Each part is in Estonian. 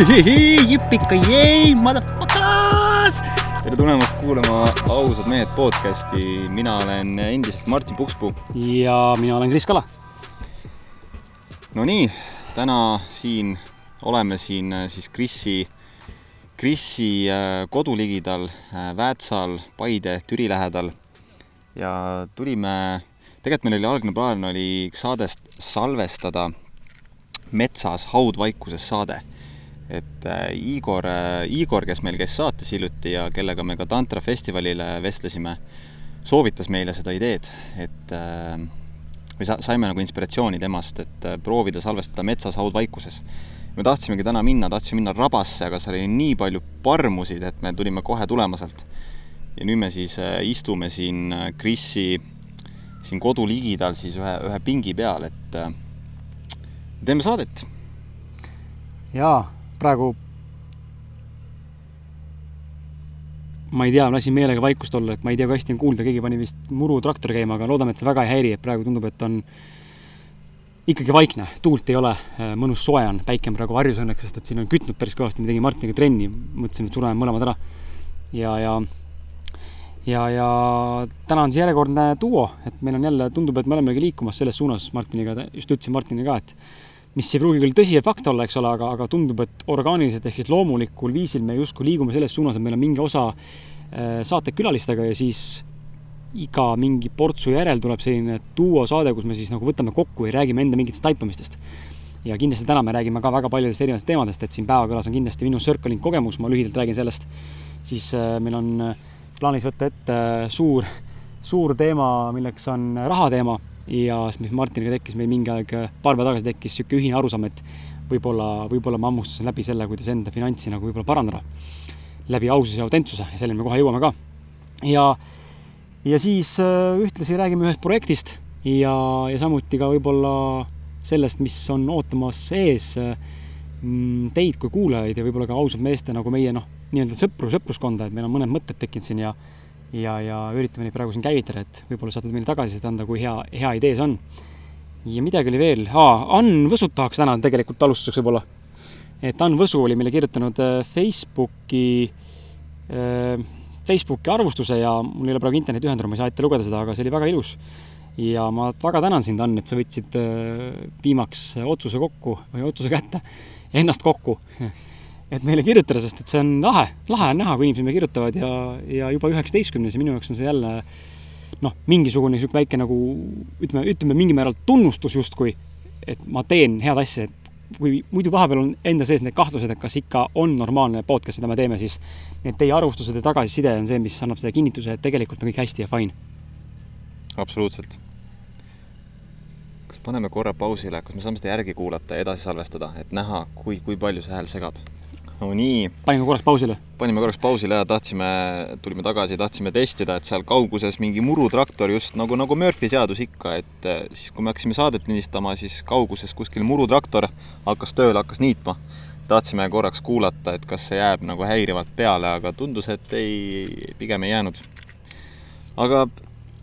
Jipika jei, motherfuckers! tere tulemast kuulama Ausad mehed podcasti, mina olen endiselt Martin Pukspuu. ja mina olen Kris Kala. Nonii, täna siin oleme siin äh, siis Krisi, Krisi äh, kodu ligidal, äh, Väätsal, Paide, Türi lähedal. ja tulime, tegelikult meil oli algne plaan oli saadest salvestada metsas haudvaikuses saade et äh, Igor äh,, Igor, kes meil käis saates hiljuti ja kellega me ka Tantra festivalile vestlesime, soovitas meile seda ideed, et äh, me sa-, saime nagu inspiratsiooni temast, et proovida salvestada metsas haudvaikuses. me tahtsimegi täna minna, tahtsime minna rabasse, aga seal oli nii palju parmusid, et me tulime kohe tulema sealt. ja nüüd me siis istume siin Krisi siin kodu ligidal siis ühe, ühe pingi peal, et teeme saadet. jaa, praegu ma ei tea, lasin meelega vaikust olla, et ma ei tea, kui hästi on kuulda, keegi pani vist murutraktori käima, aga loodame, et see väga ei häiri, et praegu tundub, et on ikkagi vaikne, tuult ei ole, mõnus soe on, päike on praegu varjus õnneks, sest et siin on kütnud päris kõvasti, me tegime Martiniga trenni, mõtlesime, et sureme mõlemad ära. ja, ja ja, ja täna on see järjekordne duo, et meil on jälle, tundub, et me olemegi liikumas selles suunas Martiniga, just ütlesin Martinile ka, et mis ei pruugi küll tõsi ja fakt olla, eks ole, aga, aga tundub, et orgaaniliselt ehk siis loomulikul viisil me justkui liigume selles suunas, et meil on mingi osa äh, saatekülalistega ja siis iga mingi portsu järel tuleb selline duo saade, kus me siis nagu võtame kokku ja räägime enda mingitest taipamistest. ja kindlasti täna me räägime ka väga paljudest erinevatest teemadest, et siin päevakülas on kindlasti minu Circling kogemus, ma lühidalt räägin sellest. siis äh, meil on plaanis võtta ette suur, suur teema, milleks on raha teema ja siis, mis Martiniga tekkis meil mingi aeg, paar päeva tagasi tekkis niisugune ühine arusaam, et võib-olla, võib-olla ma hammustasin läbi selle, kuidas enda finantsi nagu võib-olla parandada. läbi aususe ja autentsuse ja selleni me kohe jõuame ka. ja, ja siis äh, ühtlasi räägime ühest projektist ja, ja samuti ka võib-olla sellest, mis on ootamas ees mm, teid kui kuulajaid ja võib-olla ka ausalt meeste nagu meie noh, nii-öelda sõpru, sõpruskonda, et meil on mõned mõtted tekkinud siin ja ja, ja üritame neid praegu siin käivitada, et võib-olla saate meile tagasisidet anda, kui hea, hea idee see on. ja midagi oli veel, Ann Võsut tahaks tänada tegelikult alustuseks võib-olla. et Ann Võsu oli meile kirjutanud Facebooki äh,, Facebooki arvustuse ja mul ei ole praegu interneti ühendanud, ma ei saa ette lugeda seda, aga see oli väga ilus. ja ma väga tänan sind, Ann, et sa võtsid äh, viimaks otsuse kokku või otsuse kätte, ennast kokku et meile kirjutada, sest et see on lahe, lahe on näha, kui inimesed meile kirjutavad ja, ja juba üheksateistkümnes ja minu jaoks on see jälle noh, mingisugune niisugune väike nagu ütleme, ütleme mingil määral tunnustus justkui, et ma teen head asja, et kui muidu vahepeal on enda sees need kahtlused, et kas ikka on normaalne podcast, mida me teeme, siis need teie arvustused ja tagasiside on see, mis annab selle kinnituse, et tegelikult on kõik hästi ja fine. absoluutselt. kas paneme korra pausile, kas me saame seda järgi kuulata ja edasi salvestada, et näha, kui, kui palju see hääl segab? No nii. panime korraks pausile? panime korraks pausile ja tahtsime, tulime tagasi, tahtsime testida, et seal kauguses mingi murutraktor just nagu, nagu Murphy seadus ikka, et eh, siis, kui me hakkasime saadet lindistama, siis kauguses kuskil murutraktor hakkas tööle, hakkas niitma. tahtsime korraks kuulata, et kas see jääb nagu häirivalt peale, aga tundus, et ei, pigem ei jäänud. aga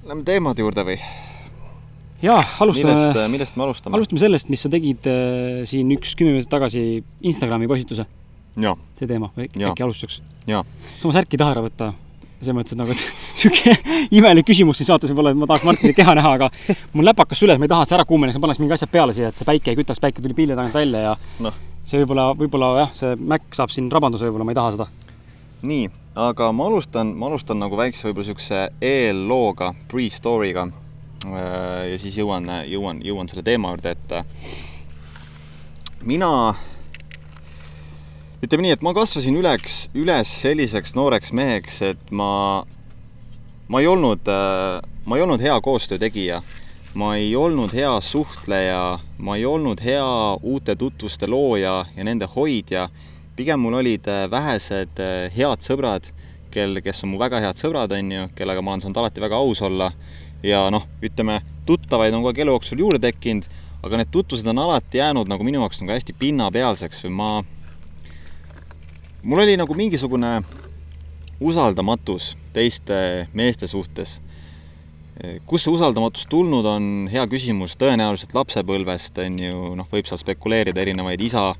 lähme teemade juurde või? jaa, alustame. millest, millest me alustame? alustame sellest, mis sa tegid äh, siin üks kümme minutit tagasi Instagrami postituse see teema äkki alustuseks. sama särki ei taha ära võtta, selles mõttes, et nagu, et sihuke imelik küsimus siin saates võib-olla, et ma tahaks Martini keha näha, aga mul läpakas süles, ma ei taha, et see ära kuumeneks, ma paneks mingi asjad peale siia, et see päike ei kütaks, päike tuli pilli tagant välja ja no. see võib-olla, võib-olla jah, see Mac saab siin rabanduse võib-olla, ma ei taha seda. nii, aga ma alustan, ma alustan nagu väikse võib-olla siukse eellooga, pre-story'ga. ja siis jõuan, jõuan, jõuan selle teema juurde, et mina ütleme nii, et ma kasvasin üleks, üles selliseks nooreks meheks, et ma, ma ei olnud, ma ei olnud hea koostöö tegija. ma ei olnud hea suhtleja, ma ei olnud hea uute tutvuste looja ja nende hoidja. pigem mul olid vähesed head sõbrad, kel, kes on mu väga head sõbrad, on ju, kellega ma olen saanud alati väga aus olla. ja noh, ütleme, tuttavaid on kogu aeg elu jooksul juurde tekkinud, aga need tutvused on alati jäänud nagu minu jaoks nagu hästi pinnapealseks või ma mul oli nagu mingisugune usaldamatus teiste meeste suhtes. kust see usaldamatus tulnud on, hea küsimus, tõenäoliselt lapsepõlvest on ju, noh, võib seal spekuleerida erinevaid isa,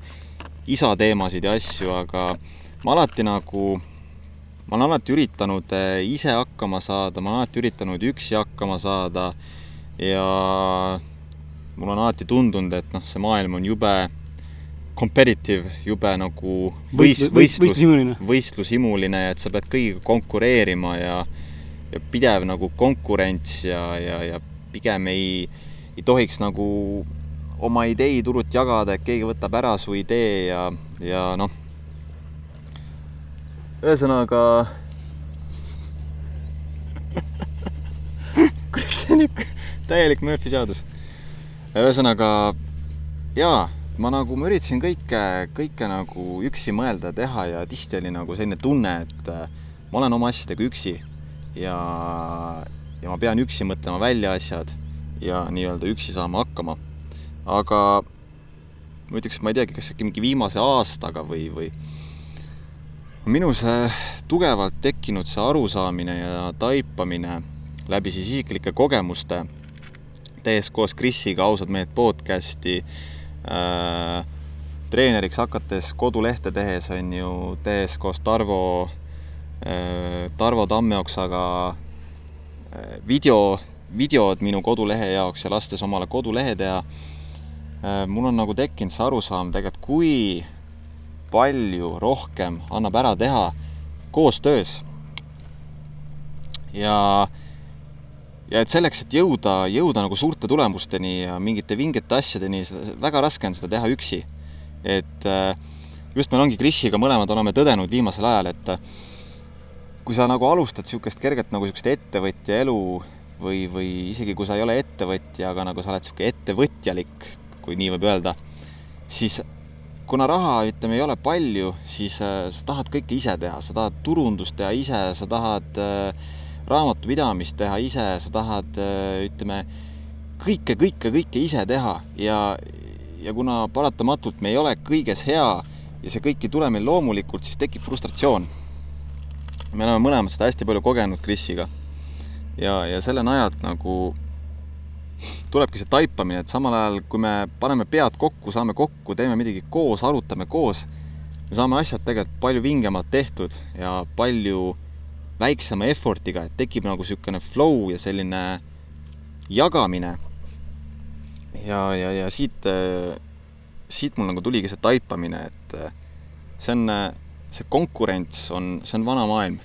isa teemasid ja asju, aga ma alati nagu, ma olen alati üritanud äh, ise hakkama saada, ma olen alati üritanud üksi hakkama saada ja mul on alati tundunud, et noh, see maailm on jube competitive, jube nagu võist-, võistlus, võistlushimuline, võistlushimuline, et sa pead kõigiga konkureerima ja ja pidev nagu konkurents ja, ja, ja pigem ei, ei tohiks nagu oma ideid hullult jagada, et keegi võtab ära su idee ja, ja noh, ühesõnaga kurat, see on ikka täielik Murphy seadus. ühesõnaga jaa, ma nagu, ma üritasin kõike, kõike nagu üksi mõelda teha ja tihti oli nagu selline tunne, et äh, ma olen oma asjadega üksi ja, ja ma pean üksi mõtlema välja asjad ja nii-öelda üksi saama hakkama. aga ma ütleks, ma ei teagi, kas äkki mingi viimase aastaga või, või minus tugevalt tekkinud see arusaamine ja taipamine läbi siis isiklike kogemuste, tehes koos Krisiga ausad mehed podcasti äh,, treeneriks hakates kodulehte tehes on ju, tehes koos Tarvo äh,, Tarvo Tammeoksaga äh, video, videod minu kodulehe jaoks ja lastes omale kodulehe teha äh,. mul on nagu tekkinud see arusaam tegelikult, kui palju rohkem annab ära teha koostöös. ja ja et selleks, et jõuda, jõuda nagu suurte tulemusteni ja mingite vingete asjadeni, väga raske on seda teha üksi. et äh, just meil ongi Krisiga mõlemad oleme tõdenud viimasel ajal, et äh, kui sa nagu alustad niisugust kerget nagu niisugust ettevõtja elu või, või isegi kui sa ei ole ettevõtja, aga nagu sa oled niisugune ettevõtjalik, kui nii võib öelda, siis kuna raha, ütleme, ei ole palju, siis äh, sa tahad kõike ise teha, sa tahad turundust teha ise, sa tahad äh, raamatupidamist teha ise, sa tahad, äh, ütleme, kõike, kõike, kõike ise teha ja, ja kuna paratamatult me ei ole kõiges hea ja see kõik ei tule meil loomulikult, siis tekib frustratsioon. me oleme mõlemad seda hästi palju kogenud Krisiga. ja, ja selle najalt nagu tulebki see taipamine, et samal ajal, kui me paneme pead kokku, saame kokku, teeme midagi koos, arutame koos, me saame asjad tegelikult palju vingemalt tehtud ja palju väiksema effort'iga, et tekib nagu niisugune flow ja selline jagamine. ja, ja, ja siit, siit mul nagu tuligi see taipamine, et see on, see konkurents on, see on vana maailm.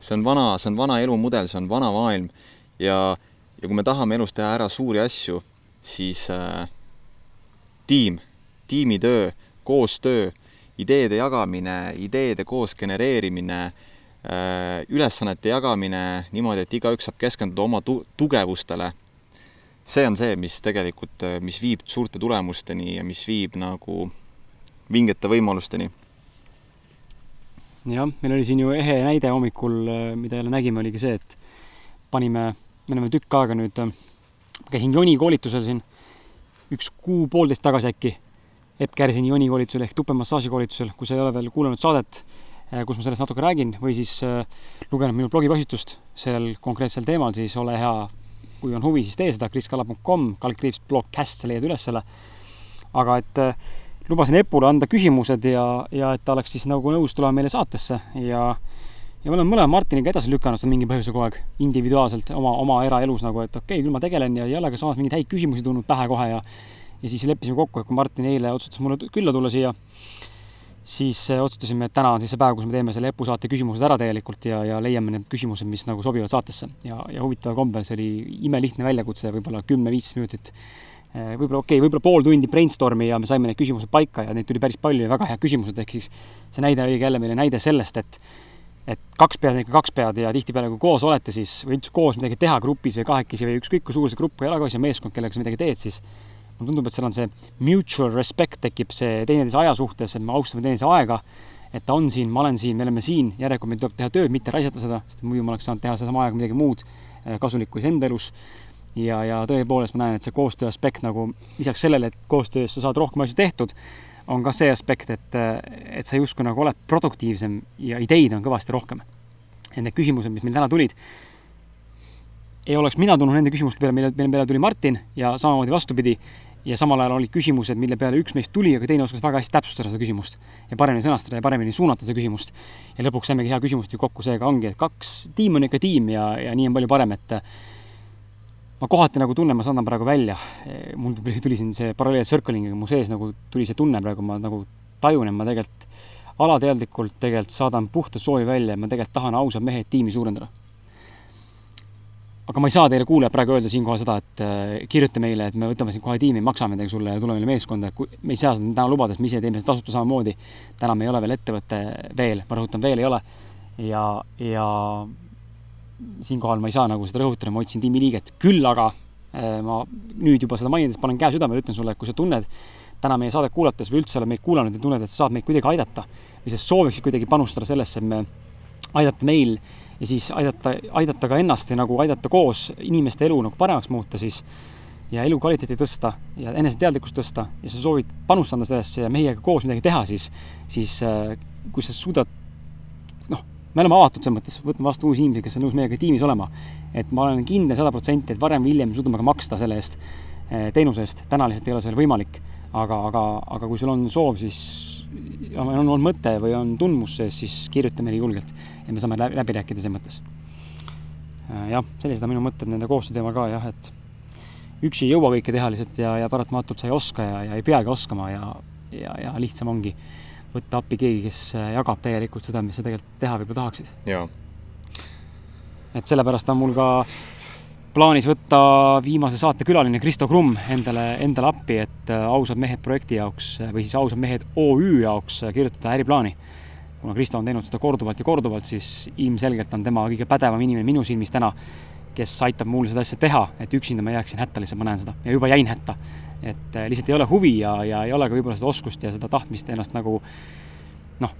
see on vana, see on vana elumudel, see on vana maailm ja, ja kui me tahame elus teha ära suuri asju, siis äh, tiim, tiimitöö, koostöö, ideede jagamine, ideede koos genereerimine äh,, Äh, ülesannete jagamine niimoodi, et igaüks saab keskenduda oma tu-, tugevustele, see on see, mis tegelikult, äh, mis viib suurte tulemusteni ja mis viib nagu vingete võimalusteni. jah, meil oli siin ju ehe näide hommikul, äh, mida jälle nägime, oligi see, et panime, me oleme tükk aega nüüd, käisin Joni koolitusel siin üks kuu-poolteist tagasi äkki, Epp Kärsini Joni koolitusel ehk tupemassaaži koolitusel, kui sa ei ole veel kuulanud saadet, Äh, kus ma sellest natuke räägin või siis äh, lugenud minu blogipostitust sellel konkreetsel teemal, siis ole hea, kui on huvi, siis tee seda, kriskala.com, kaldkriips blogcast, sa leiad üles selle. aga et äh, lubasin Epule anda küsimused ja, ja et ta oleks siis nagu nõus tulema meile saatesse ja ja me oleme mõlema Martiniga edasi lükanud seda mingi põhjuse kogu aeg individuaalselt oma, oma eraelus nagu, et okei okay,, küll ma tegelen ja jälle ka samas mingeid häid küsimusi tulnud pähe kohe ja ja siis leppisime kokku, et kui Martin eile otsustas mulle külla tulla siia, siis äh, otsustasime, et täna on siis see päev, kus me teeme selle EPU saate küsimused ära tegelikult ja, ja leiame need küsimused, mis nagu sobivad saatesse. ja, ja huvitaval kombel see oli imelihtne väljakutse, võib-olla kümme-viisteist minutit. Äh, võib-olla okei okay,, võib-olla pool tundi brainstorm'i ja me saime need küsimused paika ja neid tuli päris palju ja väga head küsimused, ehk siis see näide oligi jälle meile näide sellest, et et kaks pead on ikka kaks pead ja tihtipeale, kui koos olete, siis või üldse koos midagi teha grupis või kahekesi või ükskõik kui suur see grupp ei ole ka, siis on meeskond, kellega sa midagi teed, siis mulle tundub, et seal on see mutual respect tekib see teineteise aja suhtes, et me austame teineteise aega, et ta on siin, ma olen siin, me oleme siin, järelikult meil tuleb teha tööd, mitte raisata seda, sest muidu ma oleks saanud teha sedasama aega midagi muud eh, kasulikku enda elus. ja, ja tõepoolest ma näen, et see koostöö aspekt nagu lisaks sellele, et koostöös sa saad rohkem asju tehtud, on ka see aspekt, et, et sa justkui nagu oled produktiivsem ja ideid on kõvasti rohkem. ja need küsimused, mis meil täna tulid, ei oleks mina tulnud nende küsimuste peale, mille, mille peale tuli Martin ja samamoodi vastupidi, ja samal ajal olid küsimused, mille peale üks meist tuli, aga teine oskas väga hästi täpsustada seda küsimust ja paremini sõnastada ja paremini suunata seda küsimust. ja lõpuks saimegi hea küsimust ju kokku, seega ongi, et kaks, tiim on ikka tiim ja, ja nii on palju parem, et ma kohati nagu tunnen, ma saadan praegu välja, mul tuli, siin see paralleel circling'iga mu sees nagu tuli see tunne praegu, ma nagu tajun, et ma tegelikult alateadlikult tegelikult saadan puhta soovi välja ja ma tegelikult tahan ausad mehed tiimi suurendada aga ma ei saa teile kuulajad praegu öelda siinkohal seda, et äh, kirjuta meile, et me võtame sind kohe tiimi, maksame midagi sulle ja tule meile meeskonda, kui me ei saa seda täna lubada, sest me ise teeme seda tasuta samamoodi. täna me ei ole veel ettevõte veel, ma rõhutan, veel ei ole. ja, ja siinkohal ma ei saa nagu seda rõhutada, ma otsin tiimi liiget, küll aga äh, ma nüüd juba seda mainides panen käe südamele, ütlen sulle, kui sa tunned täna meie saadet kuulates või üldse oled meid kuulanud ja tunned, et sa saad meid kuidagi aidata või sa sooviksid kuidagi panustada sellesse, et me aidata meil ja siis aidata, aidata ka ennast ja nagu aidata koos inimeste elu nagu paremaks muuta siis ja elukvaliteeti tõsta ja eneseteadlikkust tõsta ja sa soovid panustada sellesse ja meiega koos midagi teha, siis, siis äh, kui sa suudad, noh, me oleme avatud selles mõttes, võtame vastu uusi inimesi, kes on nõus meiega tiimis olema. et ma olen kindel sada protsenti, et varem või hiljem me suudame ka maksta selle eest, äh, teenuse eest, täna lihtsalt ei ole see veel võimalik. aga, aga, aga kui sul on soov, siis on, on, mõte või on tundmus sees, siis kirjuta meile julgelt ja me saame läbi rääkida selles mõttes. Äh, jah, sellised on minu mõtted nende koostöö teemal ka jah, et üksi ei jõua kõike teha lihtsalt ja, ja paratamatult sa ei oska ja, ja ei peagi oskama ja, ja, ja lihtsam ongi võtta appi keegi, kes äh, jagab täielikult seda, mis sa tegelikult teha võib-olla tahaksid. et sellepärast on mul ka plaanis võtta viimase saate külaline Kristo Krumm endale, endale appi, et äh, ausad mehed projekti jaoks või siis ausad mehed OÜ jaoks kirjutada äriplaani. kuna Kristo on teinud seda korduvalt ja korduvalt, siis ilmselgelt on tema kõige pädevam inimene minu silmis täna, kes aitab mul seda asja teha, et üksinda ma jääksin hätta, lihtsalt ma näen seda ja juba jäin hätta. et äh, lihtsalt ei ole huvi ja, ja ei ole ka võib-olla seda oskust ja seda tahtmist ennast nagu noh,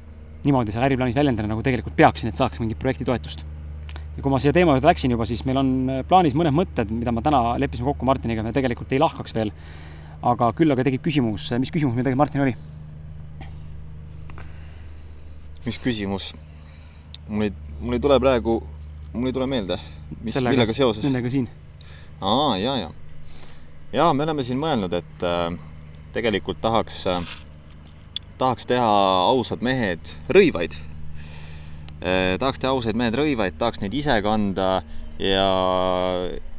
niimoodi seal äriplaanis väljendada, nagu tegelikult peaksin, et saaks mingit projektitoetust ja kui ma siia teema juurde läksin juba, siis meil on äh, plaanis mõned mõtted, mida ma täna leppisime kokku Martiniga, me tegelikult ei lahkaks veel. aga küll aga tekib küsimus, mis küsimus meil tegelikult Martin oli? mis küsimus? mul ei, mul ei tule praegu, mul ei tule meelde, mis, millega seoses? Nendega siin. aa, ja, ja. ja me oleme siin mõelnud, et äh, tegelikult tahaks äh,, tahaks teha ausad mehed rõivaid tahaks teha ausaid mehed rõivaid, tahaks neid ise kanda ja,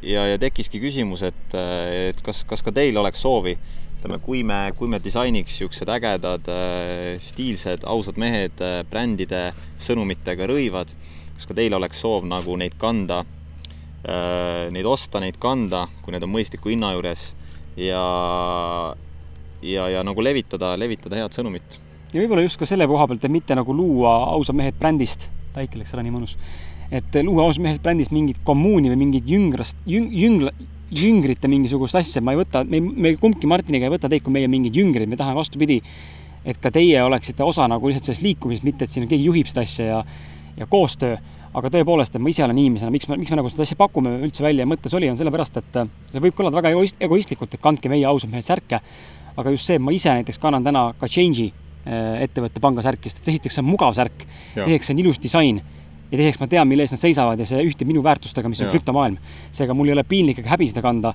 ja, ja tekkiski küsimus, et, et kas, kas ka teil oleks soovi, ütleme, kui me, kui me disainiks niisugused ägedad, eh, stiilsed, ausad mehed eh, brändide sõnumitega rõivad, kas ka teil oleks soov nagu neid kanda, neid osta, neid kanda, kui need on mõistliku hinna juures ja, ja, ja nagu levitada, levitada head sõnumit ja võib-olla just ka selle koha pealt, et mitte nagu luua ausad mehed brändist, päike läks ära nii mõnus, et luua ausad mehed brändist mingit kommuuni või mingit jüngrast, jüng-, jüngla, jüngrite mingisugust asja, ma ei võta, me, me kumbki Martiniga ei võta teid kui meie mingid jüngrid, me tahame vastupidi, et ka teie oleksite osa nagu lihtsalt sellest liikumisest, mitte et siin keegi juhib seda asja ja, ja koostöö, aga tõepoolest, et ma ise olen inimesena, miks me, miks me nagu seda asja pakume üldse välja, mõttes oli, on sellepärast, et see võib kõlada väga egoist-, egoistlikult, et kandke meie ausad mehed särke, aga just see, et ma ise näiteks kannan täna ka Change'i ettevõtte pangasärkist, et esiteks see on mugav särk, teiseks see on ilus disain ja teiseks ma tean, mille eest nad seisavad ja see ühtib minu väärtustega, mis on krüptomaailm. seega mul ei ole piinlik ega häbi seda kanda.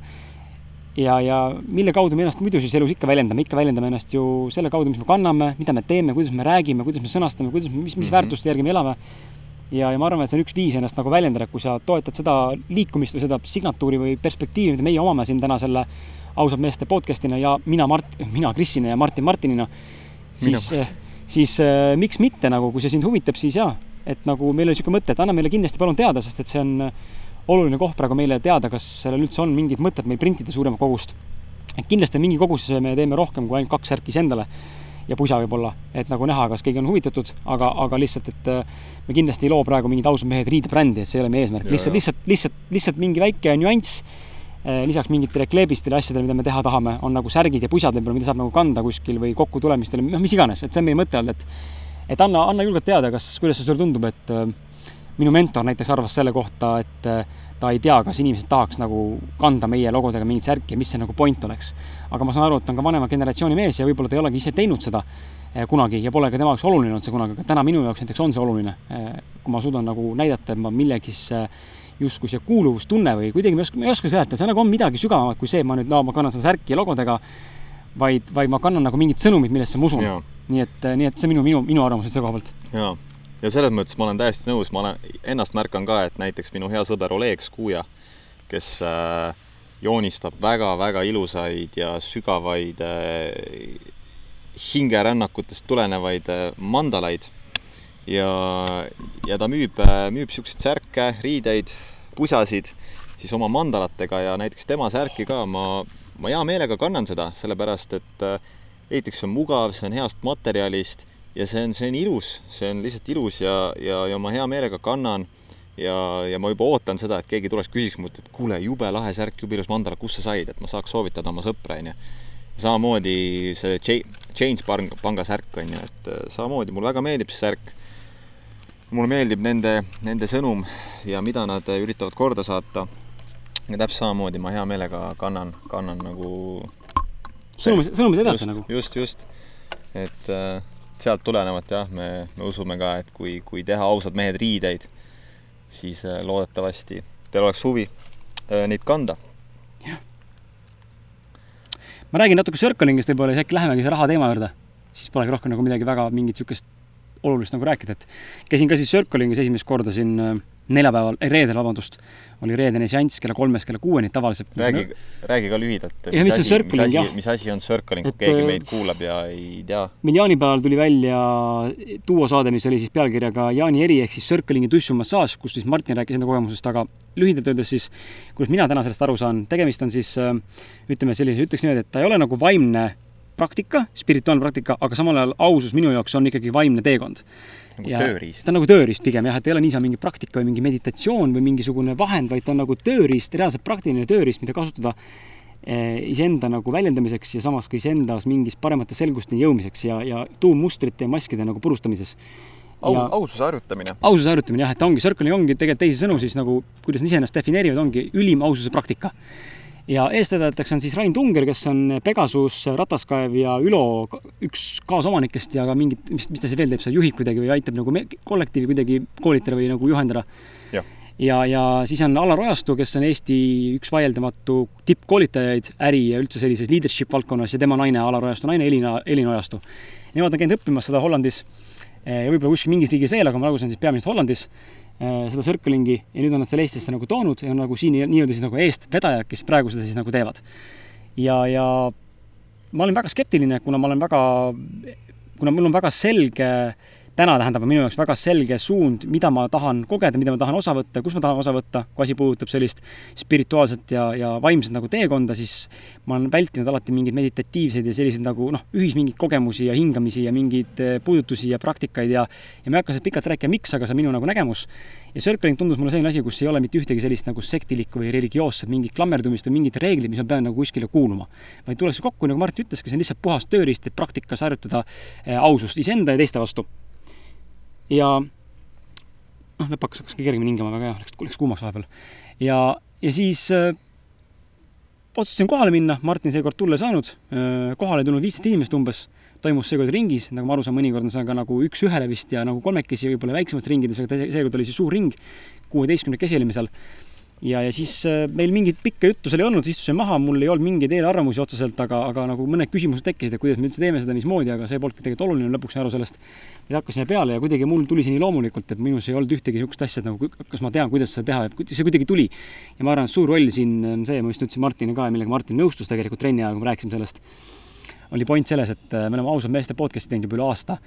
ja, ja mille kaudu me ennast muidu siis elus ikka väljendame, ikka väljendame ennast ju selle kaudu, mis me kanname, mida me teeme, kuidas me räägime, kuidas me sõnastame, kuidas, mis, mis mm -hmm. väärtuste järgi me elame. ja, ja ma arvan, et see on üks viis ennast nagu väljendada, kui sa toetad seda liikumist või seda signatuuri või perspektiivi, mida meie omame siin täna selle ausad meeste podcast'ina ja mina Mart, mina Krisina ja Martin Martinina siis, eh, siis äh, miks mitte nagu, kui see sind huvitab, siis jaa. et nagu meil oli niisugune mõte, et anna meile kindlasti palun teada, sest et see on eh, oluline koht praegu meile teada, kas sellel üldse on mingid mõtted meil printida suuremat kogust. et kindlasti mingi kogus me teeme rohkem kui ainult kaks särki iseendale ja pusa võib-olla, et nagu näha, kas keegi on huvitatud, aga, aga lihtsalt, et me kindlasti ei loo praegu mingid ausad mehed riidebrändi, et see ei ole meie eesmärk, lihtsalt, lihtsalt, lihtsalt, lihtsalt mingi väike nüanss lisaks mingitele kleebistele asjadele, mida me teha tahame, on nagu särgid ja pusad võib-olla, mida saab nagu kanda kuskil või kokkutulemistel, noh, mis iganes, et see on meie mõte olnud, et et anna, anna julgelt teada, kas, kuidas see sulle tundub, et äh, minu mentor näiteks arvas selle kohta, et äh, ta ei tea, kas inimesed tahaks nagu kanda meie logodega mingit särki ja mis see nagu point oleks. aga ma saan aru, et ta on ka vanema generatsiooni mees ja võib-olla ta ei olegi ise teinud seda äh, kunagi ja pole ka tema jaoks oluline olnud see kunagi, aga täna minu jaoks näiteks on see oluline. kui ma suudan nagu näidata, et ma millegis justkui see kuuluvustunne või kuidagi ma ei oska, ma ei oska seletada, see nagu on midagi sügavamat kui see, ma nüüd, no ma kannan seda särki ja logodega, vaid, vaid ma kannan nagu mingit sõnumit, millesse ma usun. nii et, nii et see minu, minu, minu arvamus selle koha pealt. jaa, ja selles mõttes ma olen täiesti nõus, ma olen, ennast märkan ka, et näiteks minu hea sõber Oleg Skuja, kes äh, joonistab väga-väga ilusaid ja sügavaid äh, hingerännakutest tulenevaid äh, mandalaid ja, ja ta müüb, müüb niisuguseid särke, riideid, pusasid siis oma mandalatega ja näiteks tema särki ka. Ma, ma hea meelega kannan seda, sellepärast et esiteks see on mugav, see on heast materjalist ja see on, see on ilus, see on lihtsalt ilus ja, ja, ja ma hea meelega kannan. Ja, ja ma juba ootan seda, et keegi tuleks, küsiks mult, et kuule, jube lahe särk, jube ilus mandala, kust sa said, et ma saaks soovitada oma sõpra, onju. samamoodi see Change panga särk, onju, et samamoodi mulle väga meeldib see särk mulle meeldib nende, nende sõnum ja mida nad üritavad korda saata. ja täpselt samamoodi ma hea meelega kannan, kannan nagu sõnumid, sõnumid edasi just, nagu. just, just. et äh, sealt tulenevalt jah, me, me usume ka, et kui, kui teha ausad mehed riideid, siis äh, loodetavasti teil oleks huvi äh, neid kanda. jah. ma räägin natuke Circlingist võib-olla, siis äkki lähemegi selle raha teema juurde. siis polegi rohkem nagu midagi väga mingit niisugust olulist nagu rääkida, et käisin ka siis Circlingis esimest korda siin äh, neljapäeval, ei reedel, vabandust, oli reedene seanss kella kolmest kella kuueni tavaliselt. räägi, räägi ka lühidalt. Ja mis on circling, jah. mis asi on circling, kui keegi meid kuulab ja ei tea? meil jaanipäeval tuli välja duosaade, mis oli siis pealkirjaga Jaani eri ehk siis circling'i tussumassaaž, kus siis Martin rääkis enda kogemusest, aga lühidalt öeldes siis, kuidas mina täna sellest aru saan, tegemist on siis ütleme sellise, ütleks niimoodi, et ta ei ole nagu vaimne praktika, spirituaalne praktika, aga samal ajal ausus minu jaoks on ikkagi vaimne teekond. nagu ja tööriist. ta on nagu tööriist pigem jah, et ei ole niisama mingi praktika või mingi meditatsioon või mingisugune vahend, vaid ta on nagu tööriist, reaalselt praktiline tööriist, mida kasutada eh, iseenda nagu väljendamiseks ja samas ka iseendas mingis paremate selgusteni jõudmiseks ja, ja tuummustrite ja maskide nagu purustamises au, aususe harjutamine. aususe harjutamine jah, et ongi, circling ongi tegelikult teisisõnu siis nagu, kuidas nad iseennast defineerivad, ongi ülim aususe praktika ja eestvedajateks on siis Rain Tunger, kes on Pegasus, Rataskaev ja Ülo üks kaasomanikest ja ka mingit, mis, mis ta siis veel teeb, seal juhib kuidagi või aitab nagu kollektiivi kuidagi koolitada või nagu juhendada. ja, ja siis on Alar Ojastu, kes on Eesti üks vaieldamatu tippkoolitajaid äri ja üldse sellises leadership valdkonnas ja tema naine, Alar Ojastu naine, Elina, Elina Ojastu. Nemad on käinud õppimas seda Hollandis ja võib-olla kuskil mingis riigis veel, aga ma praegu olen siis peamiselt Hollandis seda Circlingi ja nüüd on nad selle Eestisse nagu toonud ja on nagu siin nii-öelda siis nagu eestvedajad, kes praegu seda siis nagu teevad. ja, ja ma olen väga skeptiline, kuna ma olen väga, kuna mul on väga selge äh, täna tähendab minu jaoks väga selge suund, mida ma tahan kogeda, mida ma tahan osa võtta, kus ma tahan osa võtta, kui asi puudutab sellist spirituaalset ja, ja vaimset nagu teekonda, siis ma olen vältinud alati mingeid meditatiivseid ja selliseid nagu noh, ühis mingeid kogemusi ja hingamisi ja mingeid eh, puudutusi ja praktikaid ja ja ma ei hakka sealt pikalt rääkima, miks, aga see on minu nagu nägemus. ja Circling tundus mulle selline asi, kus ei ole mitte ühtegi sellist nagu sektilikku või religioosset mingit klammerdumist või mingit reeglit, mis ma pean nagu kuskile kuuluma. vaid tullakse kokku, nagu Martin ütleski, see on lihtsalt puhas tööriist, et praktikas harjutada eh, ausust iseenda ja teiste vastu ja noh, läpakas hakkas kergemini hingama, väga hea, läks, läks kuumaks vahepeal. ja, ja siis äh, otsustasin kohale minna, Martin seekord tulla ei saanud. Äh,, kohale ei tulnud viisteist inimest umbes, toimus seekord ringis, nagu ma aru saan, mõnikord on see ka nagu üks-ühele vist ja nagu kolmekesi võib-olla väiksemates ringides, aga seekord oli siis suur ring, kuueteistkümnekesi olime seal ja, ja siis äh, meil mingit pikka juttu seal ei olnud, istusime maha, mul ei olnud mingeid eelarvamusi otseselt, aga, aga nagu mõned küsimused tekkisid, et kuidas me üldse teeme seda, mismoodi, aga see polnudki tegelikult oluline, lõpuks aru sellest. ja hakkasime peale ja kuidagi mul tuli see nii loomulikult, et minus ei olnud ühtegi niisugust asja, et nagu kas ma tean, kuidas seda teha, et see kuidagi tuli. ja ma arvan, et suur roll siin on see, ma just ütlesin Martinile ka millega Martin nõustus tegelikult trenni ajal, kui me rääkisime sellest, oli point selles, et äh, me oleme ausad meeste podcast'i teinud juba üle aasta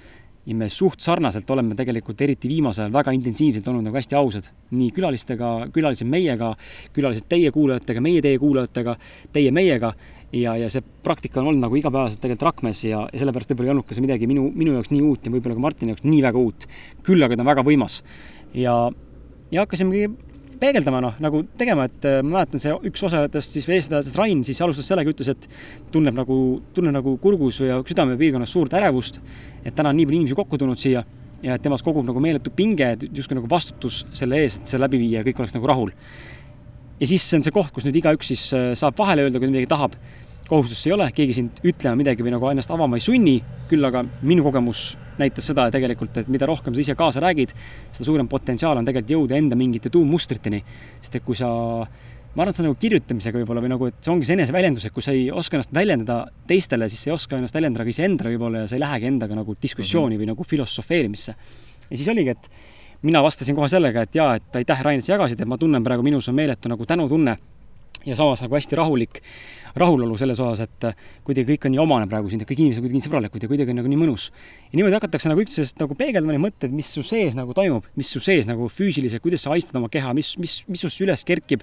ja me suht sarnaselt oleme tegelikult eriti viimasel ajal väga intensiivselt olnud nagu hästi ausad. nii külalistega, külalised meiega, külalised teie kuulajatega, meie teie kuulajatega, teie meiega. ja, ja see praktika on olnud nagu igapäevaselt tegelikult rakmes ja, ja sellepärast võib-olla ei olnud ka see midagi minu, minu jaoks nii uut ja võib-olla ka Martini jaoks nii väga uut. küll aga ta on väga võimas. ja, ja hakkasimegi peegeldama, noh, nagu tegema, et äh, ma mäletan, see üks osalejatest siis, või eestvedajatest Rain siis alustas sellega, ütles, et tunneb nagu, tunneb nagu kurgus ja südamepiirkonnas suurt ärevust, et täna on nii palju inimesi kokku tulnud siia ja et temas kogub nagu meeletu pinge, justkui nagu vastutus selle eest, et see läbi viia ja kõik oleks nagu rahul. ja siis see on see koht, kus nüüd igaüks siis äh, saab vahele öelda, kui ta midagi tahab kohustust ei ole, keegi sind ütlema midagi või nagu ennast avama ei sunni, küll aga minu kogemus näitas seda tegelikult, et mida rohkem sa ise kaasa räägid, seda suurem potentsiaal on tegelikult jõuda enda mingite tuummustriteni. sest et kui sa, ma arvan, et see on nagu kirjutamisega võib-olla või nagu, et see ongi see eneseväljendus, et kui sa ei oska ennast väljendada teistele, siis sa ei oska ennast väljendada ka iseendale võib-olla ja sa ei lähegi endaga nagu diskussiooni mm -hmm. või nagu filosofeerimisse. ja siis oligi, et mina vastasin kohe sellega, et jaa, et aitäh, Rain, et sa jagasid, et ma tunnen praegu minus on meeletu nagu tänutunne ja samas nagu hästi rahulik rahulolu selles osas, et kuidagi kõik on nii omane praegu siin, kõik inimesed on kuidagi nii sõbralikud ja kuidagi nagu nii mõnus. ja niimoodi hakatakse nagu üksteisest nagu peegeldama neid mõtteid, mis su sees nagu toimub, mis su sees nagu füüsiliselt, kuidas sa haistad oma keha, mis, mis, mis sinust üles kerkib.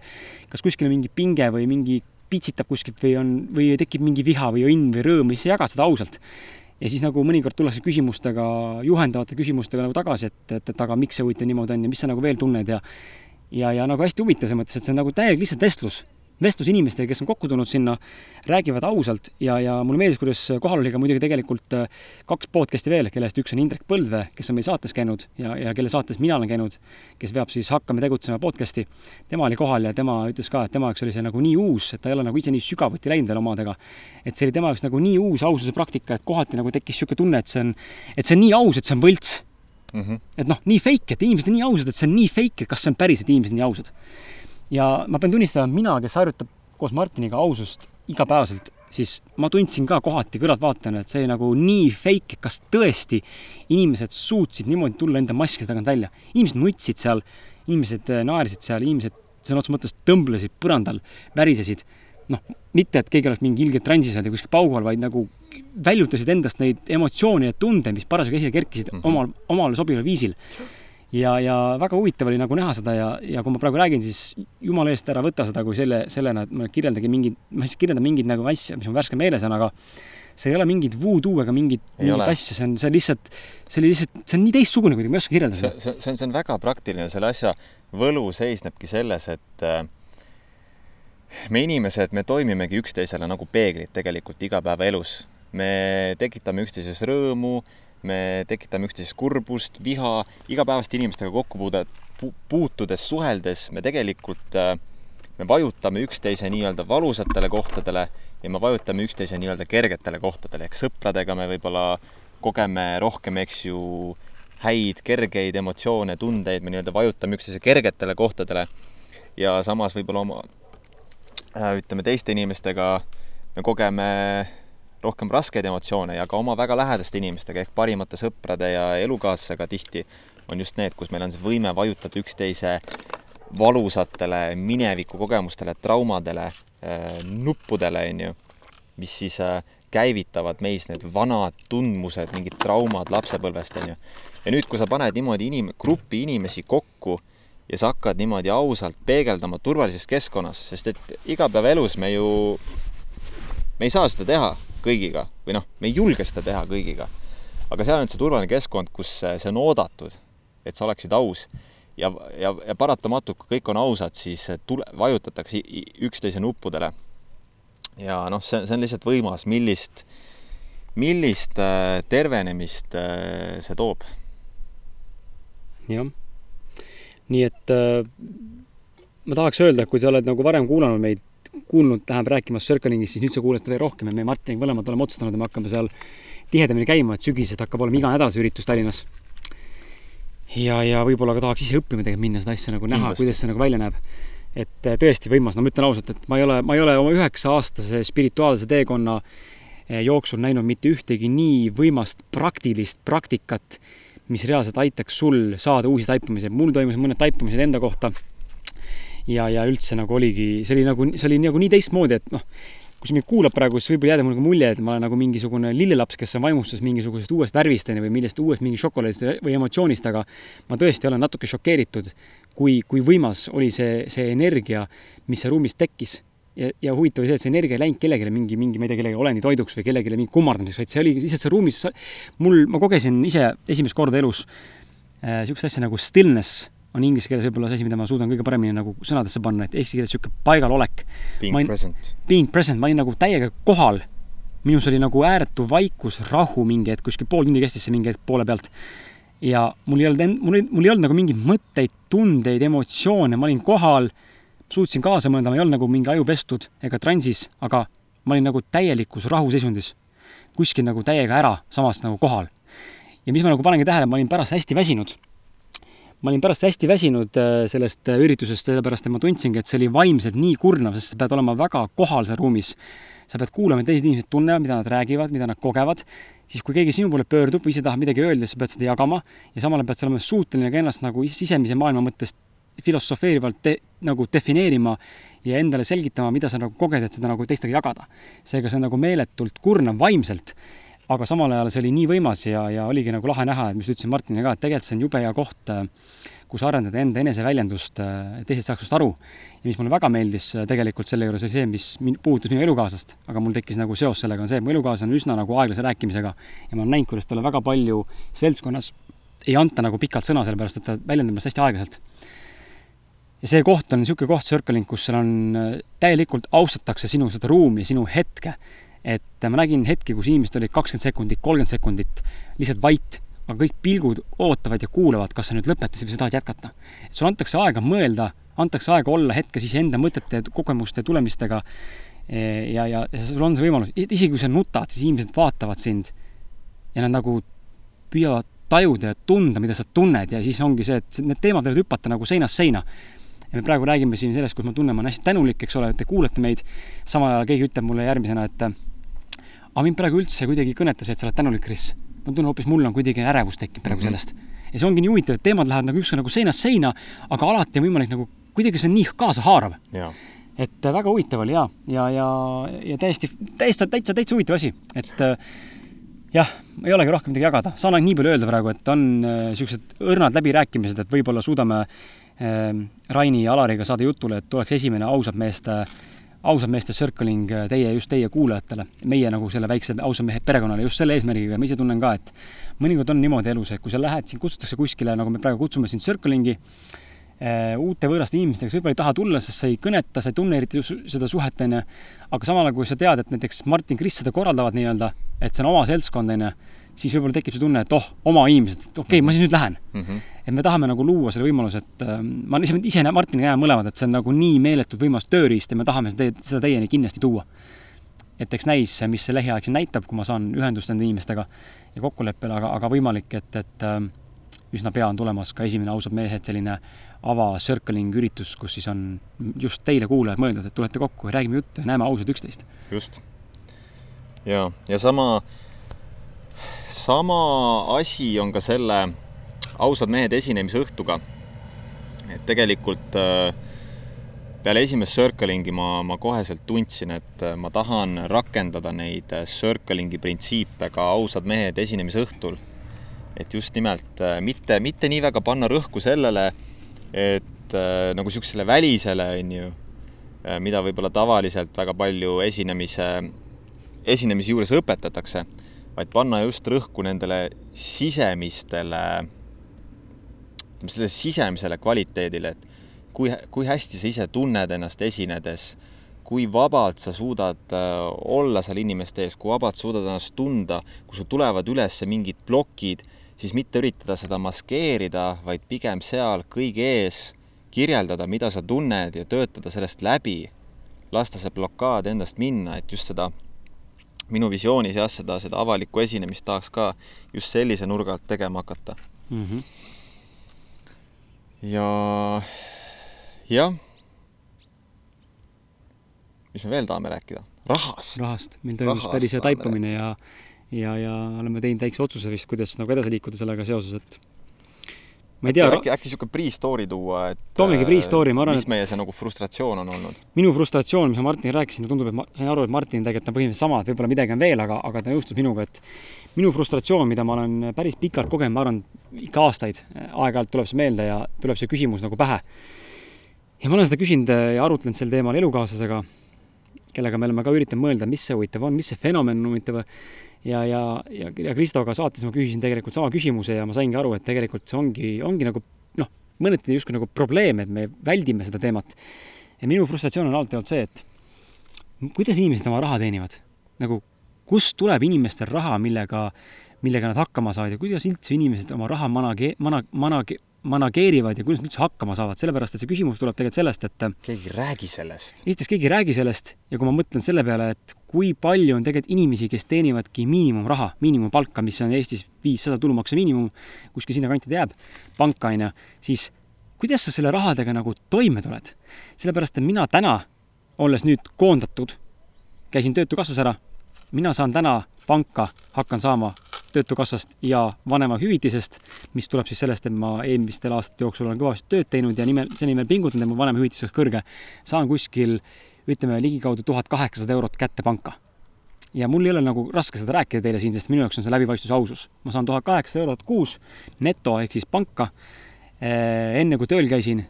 kas kuskil on mingi pinge või mingi pitsitab kuskilt või on, või tekib mingi viha või õnn või rõõm või sa jagad seda ausalt ja siis nagu mõnikord tullakse küsimustega, juhendavate küsimustega nagu tagasi, et, et, et aga miks see huvitav niimoodi on ja mis sa nagu veel tunned ja ja, ja nagu hästi huvitav selles mõttes, et see on nagu täielik lihtsalt vestlus vestlus inimestega, kes on kokku tulnud sinna, räägivad ausalt ja, ja mulle meeldis, kuidas kohal oli ka muidugi tegelikult äh, kaks podcast'i veel, kellest üks on Indrek Põldvee, kes on meil saates käinud ja, ja kelle saates mina olen käinud, kes veab siis Hakkame tegutsema podcast'i. tema oli kohal ja tema ütles ka, et tema jaoks oli see nagu nii uus, et ta ei ole nagu ise nii sügavuti läinud veel omadega. et see oli tema jaoks nagu nii uus aususe praktika, et kohati nagu tekkis niisugune tunne, et see on, et see on nii aus, et see on võlts mm. -hmm. et noh, nii fake, et inimesed on nii ausad, et see on nii fake, et kas see on päris, et inimesed on nii ausad ja ma pean tunnistama, mina, kes harjutab koos Martiniga ausust igapäevaselt, siis ma tundsin ka kohati kõrvaltvaatajana, et see nagu nii fake, kas tõesti inimesed suutsid niimoodi tulla enda maskide tagant välja. inimesed nutsid seal, inimesed äh, naersid seal, inimesed sõna otseses mõttes tõmblesid põrandal, värisesid. noh, mitte, et keegi oleks mingi ilge transis olnud ja kuskil paugu all, vaid nagu väljutasid endast neid emotsioone ja tunde, mis parasjagu esile kerkisid mm -hmm. omal, omale sobival viisil ja, ja väga huvitav oli nagu näha seda ja, ja kui ma praegu räägin, siis jumala eest ära võta seda kui selle, sellena, et ma kirjeldagi mingeid, ma lihtsalt kirjeldan mingeid nagu asja, mis mul värske meeles on, aga see ei ole mingit voodoo ega mingit, mingit asja, see on, see on lihtsalt, see oli lihtsalt, see on nii teistsugune kuidagi, ma ei oska kirjeldada seda. see, see on, see on väga praktiline, selle asja võlu seisnebki selles, et äh, me inimesed, me toimimegi üksteisele nagu peeglid tegelikult igapäevaelus. me tekitame üksteises rõõmu me tekitame üksteisest kurbust, viha, igapäevaste inimestega kokkupuude, puutudes, suheldes me tegelikult, äh, me vajutame üksteise nii-öelda valusatele kohtadele ja me vajutame üksteise nii-öelda kergetele kohtadele, ehk sõpradega me võib-olla kogeme rohkem, eks ju, häid, kergeid emotsioone, tundeid, me nii-öelda vajutame üksteise kergetele kohtadele. Ja samas võib-olla oma, äh, ütleme, teiste inimestega me kogeme rohkem raskeid emotsioone ja ka oma väga lähedaste inimestega ehk parimate sõprade ja elukaaslasega tihti on just need, kus meil on see võime vajutada üksteise valusatele minevikukogemustele, traumadele, äh, nuppudele, on ju, mis siis äh, käivitavad meis need vanad tundmused, mingid traumad lapsepõlvest, on ju. ja nüüd, kui sa paned niimoodi inim-, grupi inimesi kokku ja sa hakkad niimoodi ausalt peegeldama turvalises keskkonnas, sest et igapäevaelus me ju, me ei saa seda teha kõigiga või noh, me ei julge seda teha kõigiga. aga seal on see turvaline keskkond, kus see on oodatud, et sa oleksid aus ja, ja, ja paratamatult, kui kõik on ausad, siis tule, vajutatakse üksteise nuppudele. ja noh, see, see on lihtsalt võimas, millist, millist äh, tervenemist äh, see toob. jah, nii et äh, ma tahaks öelda, et kui sa oled nagu varem kuulanud meid kuulnud, läheb rääkimas Circlingist, siis nüüd sa kuuled veel rohkem ja me Martiniga mõlemad oleme otsustanud, et me hakkame seal tihedamini käima, et sügisest hakkab olema iga nädal see üritus Tallinnas. ja, ja võib-olla ka tahaks ise õppima tegelikult minna seda asja nagu näha, kuidas see nagu välja näeb. et eh, tõesti võimas, no ma ütlen ausalt, et ma ei ole, ma ei ole oma üheksa-aastase spirituaalse teekonna eh, jooksul näinud mitte ühtegi nii võimast praktilist praktikat, mis reaalselt aitaks sul saada uusi taipamisi. mul toimusid mõned taipamised enda kohta ja, ja üldse nagu oligi, see oli nagu, see oli nagu nii teistmoodi, et noh, kui sa mind kuulad praegu, siis võib-olla jääda mulle mulje, et ma olen nagu mingisugune lillelaps, kes on vaimustus mingisugusest uuest värvist onju või millest uuest mingi šokolaadist või emotsioonist, aga ma tõesti olen natuke šokeeritud, kui, kui võimas oli see, see energia, mis seal ruumis tekkis. ja, ja huvitav oli see, et see energia ei läinud kellelegi mingi, mingi, ma ei tea, kellegi oleni toiduks või kellelegi mingi kummardamiseks, vaid see oli lihtsalt see ruumis, mul, ma kogesin ise esimest korda elus niisugust äh, asja nagu stillness on inglise keeles võib-olla see asi, mida ma suudan kõige paremini nagu sõnadesse panna, et eesti keeles niisugune paigalolek. Being olin, present. Being present, ma olin nagu täiega kohal. minus oli nagu ääretu vaikus, rahu mingi hetk, kuskil pool tundi kestis see mingi hetk poole pealt. ja mul ei olnud, mul ei, mul ei olnud nagu mingeid mõtteid, tundeid, emotsioone, ma olin kohal, suutsin kaasa mõelda, ma ei olnud nagu mingi aju pestud ega transis, aga ma olin nagu täielikus rahuseisundis. kuskil nagu täiega ära, samas nagu kohal. ja mis ma nagu panengi tähele, ma olin pärast hästi väsinud. Ma olin pärast hästi väsinud äh, sellest äh, üritusest, sellepärast et ma tundsingi, et see oli vaimselt nii kurnav, sest sa pead olema väga kohal seal ruumis. sa pead kuulama, teised inimesed tunnevad, mida nad räägivad, mida nad kogevad, siis kui keegi sinu poole pöördub või ise tahab midagi öelda, siis sa pead seda jagama ja samal ajal pead sa olema suuteline ka ennast nagu sisemise maailma mõttes filosofeerivalt de, nagu defineerima ja endale selgitama, mida sa nagu koged, et seda nagu teistega jagada. seega see on nagu meeletult kurnav vaimselt, aga samal ajal see oli nii võimas ja, ja oligi nagu lahe näha, et mis ütlesin Martinile ka, et tegelikult see on jube hea koht, kus arendada enda eneseväljendust, et teised saaks sinust aru. ja mis mulle väga meeldis tegelikult selle juures, oli see, mis puudutas minu elukaaslast, aga mul tekkis nagu seos sellega, on see, et mu elukaaslane on üsna nagu aeglase rääkimisega ja ma olen näinud, kuidas talle väga palju seltskonnas ei anta nagu pikalt sõna, sellepärast et ta väljendab ennast hästi aeglaselt ja see koht on niisugune koht, Circling, kus seal on, äh, täielikult austatakse sinu seda ruumi, sinu hetke. Et ma nägin hetki, kus inimesed olid kakskümmend sekundit, kolmkümmend sekundit lihtsalt vait, aga kõik pilgud ootavad ja kuulavad, kas sa nüüd lõpetasid või sa tahad jätkata. sulle antakse aega mõelda, antakse aega olla hetkes iseenda mõtete, kogemuste, tulemistega. E, ja, ja, ja sul on see võimalus, isegi kui sa nutad, siis inimesed vaatavad sind ja nad nagu püüavad tajuda ja tunda, mida sa tunned ja siis ongi see, et need teemad võivad hüpata nagu seinast seina ja me praegu räägime siin sellest, kus ma tunnen, ma olen hästi tänulik, eks ole, et te kuulate meid. samal ajal keegi ütleb mulle järgmisena, et aga mind praegu üldse kuidagi ei kõneta see, et sa oled tänulik, Kris. ma tunnen hoopis, mul on kuidagi ärevus tekkinud praegu mm -hmm. sellest. ja see ongi nii huvitav, et teemad lähevad nagu ükskord nagu seinast seina, aga alati on võimalik nagu, kuidagi see on nii kaasahaarav. et äh, väga huvitav oli ja, ja, ja, ja täiesti, täiesti, täitsa, täitsa huvitav asi, et äh, jah, ei olegi rohkem midagi jagada, saan ainult nii palju öelda praegu, et on niisugused äh, õrnad läbirääkimised, et võib-olla suudame Raini ja Alariga saada jutule, et tuleks esimene ausad meeste, ausad meeste circling äh, teie, just teie kuulajatele, meie nagu selle väikse ausa mehe perekonnale just selle eesmärgiga, ma ise tunnen ka, et mõnikord on niimoodi elus, et kui sa lähed, sind kutsutakse kuskile, nagu me praegu kutsume sind circling'i, äh, uute võõraste inimestega, sa võib-olla ei taha tulla, sest sa ei kõneta, sa ei tunne eriti seda suhet, on ju, aga samal ajal, kui sa tead, et näiteks Martin, Kris seda korraldavad nii-öelda, et see on oma seltskond, on ju, siis võib-olla tekib see tunne, et oh, oma inimesed, et okei okay, mm, -hmm. ma siis nüüd lähen mm. -hmm. et me tahame nagu luua selle võimaluse, et äh, ma ise, ise Martiniga näen mõlemad, et see on nagu nii meeletult võimas tööriist ja me tahame seda, seda teieni kindlasti tuua. et eks näis, mis see lähiaeg siin näitab, kui ma saan ühendust nende inimestega ja kokkuleppele, aga, aga võimalik, et, et äh, üsna pea on tulemas ka esimene Ausad mehed selline ava circling üritus, kus siis on just teile, kuulajad, mõeldud, et tulete kokku ja räägime juttu ja näeme ausalt üksteist. just. ja, ja sama sama asi on ka selle ausad mehed esinemisõhtuga. et tegelikult äh, peale esimest circling'i ma, ma koheselt tundsin, et äh, ma tahan rakendada neid äh, circling'i printsiipe ka ausad mehed esinemisõhtul. et just nimelt mitte, mitte nii väga panna rõhku sellele, et nagu niisugusele välisele, on ju, mida võib-olla tavaliselt väga palju esinemise, esinemise juures õpetatakse vaid panna just rõhku nendele sisemistele, ütleme sellele sisemisele kvaliteedile, et kui, kui hästi sa ise tunned ennast esinedes, kui vabalt sa suudad äh, olla seal inimeste ees, kui vabalt suudad ennast tunda, kui sul tulevad üles mingid plokid, siis mitte üritada seda maskeerida, vaid pigem seal kõige ees kirjeldada, mida sa tunned ja töötada sellest läbi. lasta see blokaad endast minna, et just seda minu visioonis jah, seda, seda avalikku esinemist tahaks ka just sellise nurga alt tegema hakata mm. -hmm. ja jah, mis me veel tahame rääkida? rahast. rahast, meil toimus päris hea taipamine ja ja, ja oleme teinud väikse otsuse vist, kuidas nagu edasi liikuda sellega seoses, et ma ei tea. äkki, äkki niisugune pre-story tuua, et toomegi pre-story, ma arvan, mis et meie see nagu frustratsioon on olnud? minu frustratsioon, mis ma Martinile rääkisin, tundub, et ma sain aru, et Martin tegelikult on põhimõtteliselt sama, et võib-olla midagi on veel, aga, aga ta nõustus minuga, et minu frustratsioon, mida ma olen päris pikalt kogenud, ma arvan, ikka aastaid, aeg-ajalt tuleb see meelde ja tuleb see küsimus nagu pähe. ja ma olen seda küsinud ja arutlenud sel teemal elukaaslasega, kellega me oleme ka üritanud mõelda, mis see huvitav on, mis see fenomen on huvitav ja, ja, ja, ja Kristoga saates ma küsisin tegelikult sama küsimuse ja ma saingi aru, et tegelikult see ongi, ongi nagu noh, mõneti justkui nagu probleem, et me väldime seda teemat. ja minu frustratsioon on alati olnud see, et kuidas inimesed oma raha teenivad? nagu kust tuleb inimestel raha, millega, millega nad hakkama saavad ja kuidas üldse inimesed oma raha manage-, mana-, manage-, manageerivad ja kuidas nad üldse hakkama saavad, sellepärast et see küsimus tuleb tegelikult sellest, et keegi ei räägi sellest. esiteks keegi ei räägi sellest ja kui ma mõtlen selle peale, et kui palju on tegelikult inimesi, kes teenivadki miinimumraha, miinimumpalka, mis on Eestis viissada tulumaksu miinimum, kuskil sinnakanti ta jääb, panka on ju, siis kuidas sa selle rahadega nagu toime tuled? sellepärast, et mina täna, olles nüüd koondatud, käisin Töötukassas ära, mina saan täna panka, hakkan saama Töötukassast ja vanemahüvitisest, mis tuleb siis sellest, et ma eelmistel aastate jooksul olen kõvasti tööd teinud ja nimel, selle nimel pingutanud, et mu vanemahüvitis oleks kõrge. saan kuskil ütleme ligikaudu tuhat kaheksasada eurot kätte panka. ja mul ei ole nagu raske seda rääkida teile siin, sest minu jaoks on see läbipaistvus ausus. ma saan tuhat kaheksasada eurot kuus neto ehk siis panka. enne kui tööl käisin,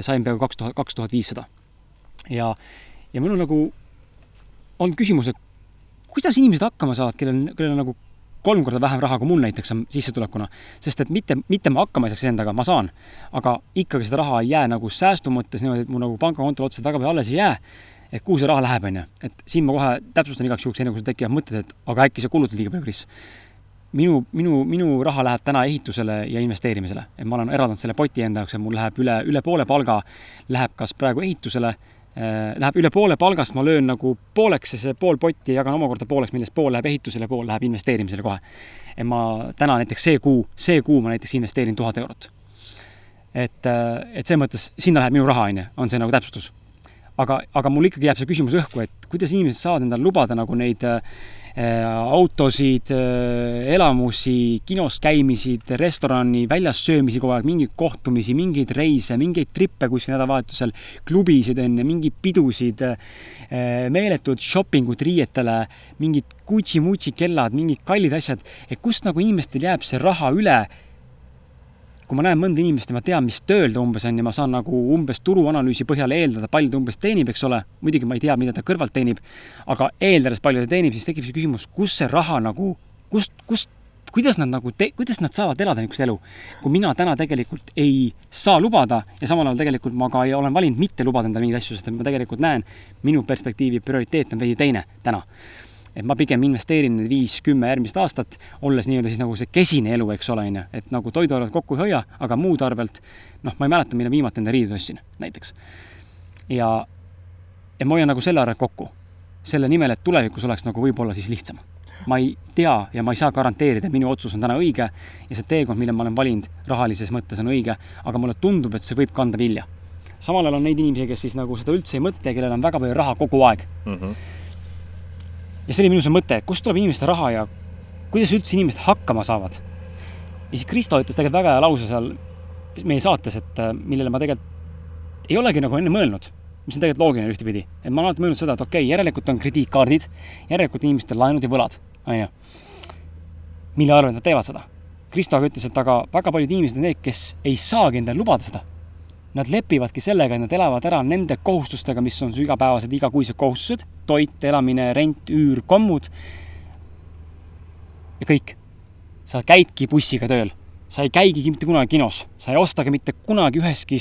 sain peaaegu kaks tuhat, kaks tuhat viissada. ja, ja mul on nagu, on küsimus, et kuidas inimesed hakkama saavad, kellel, kellel on nagu kolm korda vähem raha kui mul näiteks on sissetulekuna. sest et mitte, mitte ma hakkama ei saaks endaga, ma saan, aga ikkagi seda raha ei jää nagu säästu mõttes niimoodi, et mu nagu pangakontol otseselt väga palju alles ei jää. Et kuhu see raha läheb, on ju. et siin ma kohe täpsustan igaks juhuks, enne kui sul tekivad mõtted, et aga äkki sa kulutad liiga palju, Kris. minu, minu, minu raha läheb täna ehitusele ja investeerimisele, et ma olen eraldanud selle poti enda jaoks ja mul läheb üle, üle poole palga läheb kas praegu ehitusele läheb üle poole palgast, ma löön nagu pooleks ja see pool potti jagan omakorda pooleks, millest pool läheb ehitusele, pool läheb investeerimisele kohe. et ma täna näiteks see kuu, see kuu ma näiteks investeerin tuhat eurot. et, et selles mõttes sinna läheb minu raha, on ju, on see nagu täpsustus. Aga, aga mul ikkagi jääb see küsimus õhku, et kuidas inimesed saavad endale lubada nagu neid äh, autosid, äh, elamusi, kinos käimisid, restorani, väljas söömisi kogu aeg, mingeid kohtumisi, mingeid reise, mingeid trippe kuskil nädalavahetusel, klubisid enne, mingeid pidusid, äh, meeletud shopping ud riietele, mingid Gucci-Mucci kellad, mingid kallid asjad, et kust nagu inimestel jääb see raha üle kui ma näen mõnda inimest ja ma tean, mis tööl ta umbes on ja ma saan nagu umbes turuanalüüsi põhjal eeldada, palju ta umbes teenib, eks ole, muidugi ma ei tea, mida ta kõrvalt teenib, aga eeldades, palju ta teenib, siis tekib see küsimus, kus see raha nagu, kust, kust, kuidas nad nagu kuidas nad saavad elada niisugust elu, kui mina täna tegelikult ei saa lubada ja samal ajal tegelikult ma ka ei, olen valinud mitte lubada endale mingeid asju, sest ma tegelikult näen, minu perspektiivi prioriteet on veidi teine täna et ma pigem investeerin need viis-kümme järgmist aastat, olles nii-öelda siis nagu see kesine elu, eks ole, on ju, et nagu toiduarvelt kokku ei hoia, aga muud arvelt, noh, ma ei mäleta, millal viimati enda riided ostsin, näiteks. ja, ja ma hoian nagu selle arvelt kokku, selle nimel, et tulevikus oleks nagu võib-olla siis lihtsam. ma ei tea ja ma ei saa garanteerida, et minu otsus on täna õige ja see teekond, mille ma olen valinud rahalises mõttes, on õige, aga mulle tundub, et see võib kanda vilja. samal ajal on neid inimesi, kes siis nagu seda üldse ei mõtle ja kellel on väga palju raha kogu aeg mm. -hmm ja see oli minu see mõte, kust tuleb inimeste raha ja kuidas üldse inimesed hakkama saavad. ja siis Kristo ütles tegelikult väga hea lause seal meie saates, et äh, millele ma tegelikult ei olegi nagu enne mõelnud, mis on tegelikult loogiline ühtepidi. et ma olen alati mõelnud seda, et okei okay,, järelikult on krediitkaardid, järelikult inimestel laenud ja võlad, on ju. mille arvelt nad teevad seda. Kristo aga ütles, et aga väga paljud inimesed on need, kes ei saagi endale lubada seda nad lepivadki sellega, et nad elavad ära nende kohustustega, mis on su igapäevased, igakuised kohustused, toit, elamine, rent, üür, kommud. ja kõik. sa käidki bussiga tööl, sa ei käigi mitte kunagi kinos, sa ei ostagi mitte kunagi ühestki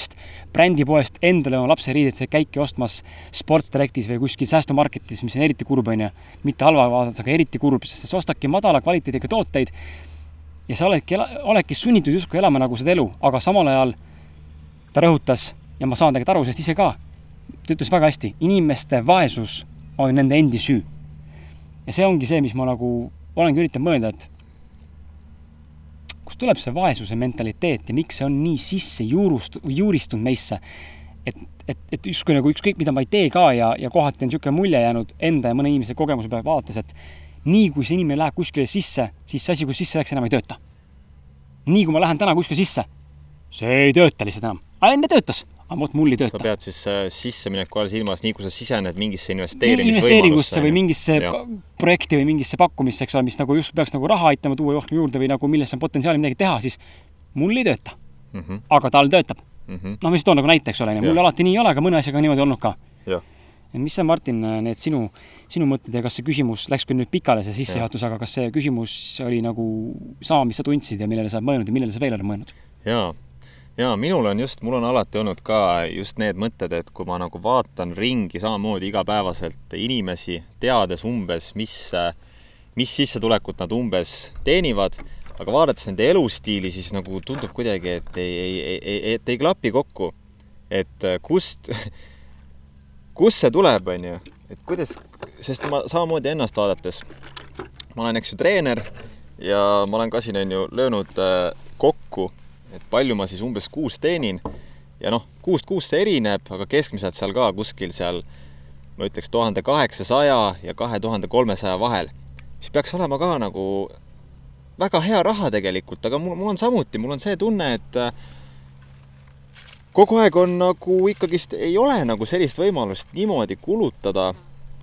brändipoest endale oma lapse riideid, sa ei käiki ostmas Sports Directis või kuskil säästumarketis, mis on eriti kurb, on ju. mitte halva vaadates, aga eriti kurb, sest sa ostadki madala kvaliteediga tooteid ja sa oledki, oledki sunnitud justkui elama nagu seda elu, aga samal ajal ta rõhutas ja ma saan tegelikult aru sellest ise ka, ta ütles väga hästi, inimeste vaesus on nende endi süü. ja see ongi see, mis ma nagu olengi üritanud mõelda, et kust tuleb see vaesuse mentaliteet ja miks see on nii sisse juurust-, juuristunud meisse. et, et, et justkui nagu ükskõik, mida ma ei tee ka ja, ja kohati on niisugune mulje jäänud enda ja mõne inimese kogemuse peale vaadates, et nii kui see inimene läheb kuskile sisse, siis see asi, kus sisse läks, enam ei tööta. nii kui ma lähen täna kuskile sisse, see ei tööta lihtsalt enam aga enne töötas, aga vot mul ei tööta. sa pead siis äh, sissemineku all silmas, nii kui sa sisened mingisse investeerimisvõimalusse. või mingisse projekti või mingisse pakkumisse, eks ole, mis nagu just peaks nagu raha aitama tuua rohkem juurde või nagu millesse on potentsiaali midagi teha, siis mul ei tööta mm. -hmm. aga tal töötab mm. -hmm. noh, ma lihtsalt toon nagu näite, eks ole, mul alati nii ei ole, aga mõne asjaga on niimoodi olnud ka. et mis on, Martin, need sinu, sinu mõtted ja kas see küsimus läks küll nüüd pikale, see sissejuhatus, aga kas see küsimus oli nagu sama, mis sa tundsid ja millele sa oled mõelnud ja millele sa veel oled mõelnud? jaa jaa, minul on just, mul on alati olnud ka just need mõtted, et kui ma nagu vaatan ringi samamoodi igapäevaselt inimesi, teades umbes, mis, mis sissetulekut nad umbes teenivad, aga vaadates nende elustiili, siis nagu tundub kuidagi, et ei, ei, ei, et ei klapi kokku. et kust, kust see tuleb, on ju et kuidas, sest ma samamoodi ennast vaadates, ma olen, eks ju, treener ja ma olen ka siin, on ju, löönud äh, kokku, et palju ma siis umbes kuus teenin ja noh, kuust kuusse erineb, aga keskmiselt seal ka kuskil seal ma ütleks tuhande kaheksasaja ja kahe tuhande kolmesaja vahel, mis peaks olema ka nagu väga hea raha tegelikult, aga mul, mul on samuti, mul on see tunne, et kogu aeg on nagu ikkagist, ei ole nagu sellist võimalust niimoodi kulutada,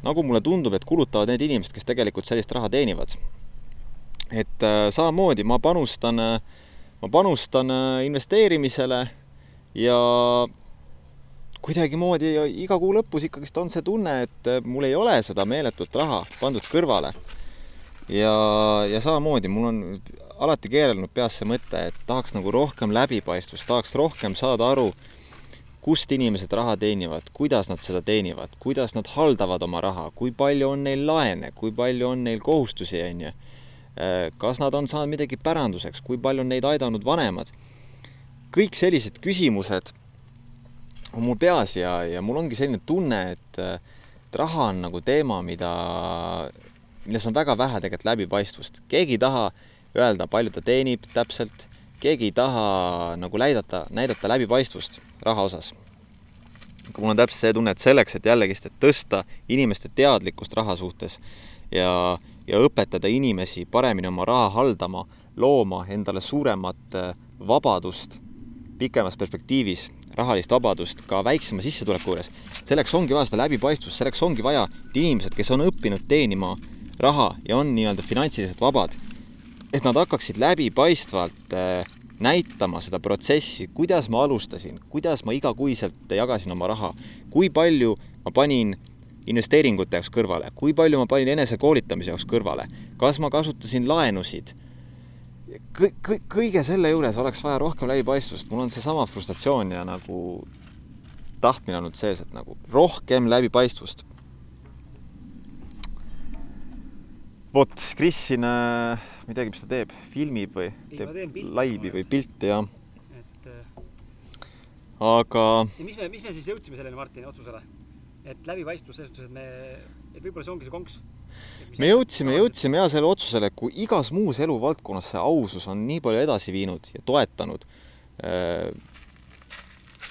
nagu mulle tundub, et kulutavad need inimesed, kes tegelikult sellist raha teenivad. et äh, samamoodi ma panustan äh,, ma panustan äh, investeerimisele ja kuidagimoodi iga kuu lõpus ikkagist on see tunne, et äh, mul ei ole seda meeletut raha pandud kõrvale. ja, ja samamoodi mul on alati keerelnud peas see mõte, et tahaks nagu rohkem läbipaistvust, tahaks rohkem saada aru, kust inimesed raha teenivad, kuidas nad seda teenivad, kuidas nad haldavad oma raha, kui palju on neil laene, kui palju on neil kohustusi, on ju. Äh, kas nad on saanud midagi päranduseks, kui palju on neid aidanud vanemad. kõik sellised küsimused on mul peas ja, ja mul ongi selline tunne, et, et raha on nagu teema, mida, milles on väga vähe tegelikult läbipaistvust. keegi ei taha öelda, palju ta teenib täpselt, keegi ei taha nagu näidata, näidata läbipaistvust raha osas. aga mul on täpselt see tunne, et selleks, et jällegist, et tõsta inimeste teadlikkust raha suhtes ja, ja õpetada inimesi paremini oma raha haldama, looma endale suuremat äh, vabadust pikemas perspektiivis rahalist vabadust ka väiksema sissetuleku juures, selleks ongi vaja seda läbipaistvust, selleks ongi vaja, et inimesed, kes on õppinud teenima raha ja on nii-öelda finantsiliselt vabad, et nad hakkaksid läbipaistvalt äh, näitama seda protsessi, kuidas ma alustasin, kuidas ma igakuiselt jagasin oma raha, kui palju ma panin investeeringute jaoks kõrvale, kui palju ma panin enesekoolitamise jaoks kõrvale, kas ma kasutasin laenusid kõik, kõik, kõige selle juures oleks vaja rohkem läbipaistvust, mul on seesama frustratsioon ja nagu tahtmine olnud sees, et nagu rohkem läbipaistvust. vot, Kris siin äh,, ma ei teagi, mis ta teeb, filmib või Ei, teeb laivi või pilti, jah. et äh, aga ja mis me, mis me siis jõudsime sellele Martini otsusele? Et läbipaistvus selles suhtes, et me, et võib-olla see ongi see konks. me jõudsime, jõudsime ja selle otsusele, et kui igas muus eluvaldkonnas see ausus on nii palju edasi viinud ja toetanud äh,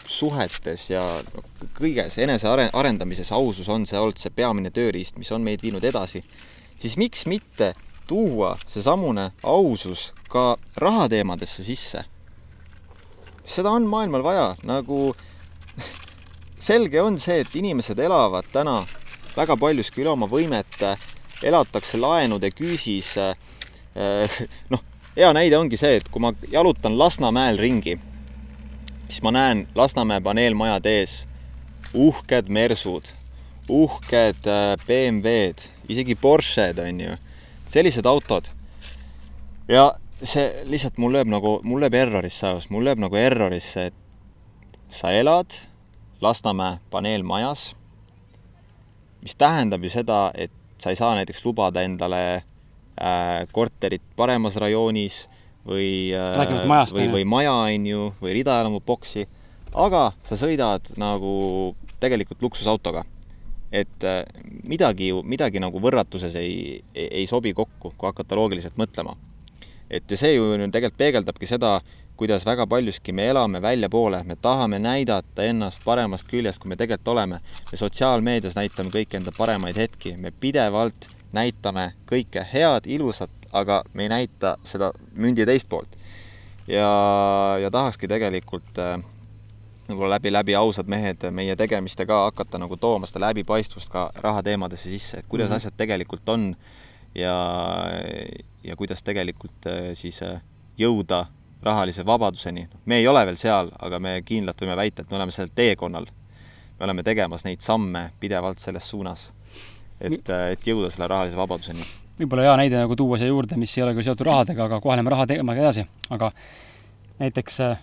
suhetes ja kõiges enesearendamises ausus on see olnud see peamine tööriist, mis on meid viinud edasi, siis miks mitte tuua seesamune ausus ka rahateemadesse sisse? seda on maailmal vaja, nagu selge on see, et inimesed elavad täna väga paljuski üle oma võimete, elatakse laenude küüsis. noh, hea näide ongi see, et kui ma jalutan Lasnamäel ringi, siis ma näen Lasnamäe paneelmajade ees uhked Mersud, uhked äh, BMW-d, isegi Porsched on ju, sellised autod. ja see lihtsalt mul lööb nagu, mul lööb errorisse ajus, mul lööb nagu errorisse, et sa elad Lasnamäe paneelmajas, mis tähendab ju seda, et sa ei saa näiteks lubada endale äh, korterit paremas rajoonis või äh, või, või maja, on ju, või ridaelamu boksi, aga sa sõidad nagu tegelikult luksusautoga. et äh, midagi ju, midagi nagu võrratuses ei, ei, ei sobi kokku, kui hakata loogiliselt mõtlema. et ja see ju tegelikult peegeldabki seda, kuidas väga paljuski me elame väljapoole, me tahame näidata ennast paremast küljest, kui me tegelikult oleme. me sotsiaalmeedias näitame kõiki enda paremaid hetki, me pidevalt näitame kõike head, ilusat, aga me ei näita seda mündi teist poolt. ja, ja tahakski tegelikult äh, võib-olla läbi, läbi ausad mehed meie tegemistega hakata nagu tooma seda läbipaistvust ka rahateemadesse sisse, et kuidas mm -hmm. asjad tegelikult on ja, ja kuidas tegelikult äh, siis äh, jõuda rahalise vabaduseni. me ei ole veel seal, aga me kindlalt võime väita, et me oleme sellel teekonnal. me oleme tegemas neid samme pidevalt selles suunas, et, et jõuda selle rahalise vabaduseni. võib-olla hea näide nagu tuua siia juurde, mis ei ole küll seotud rahadega, aga kohe läheme raha teemaga edasi, aga näiteks äh,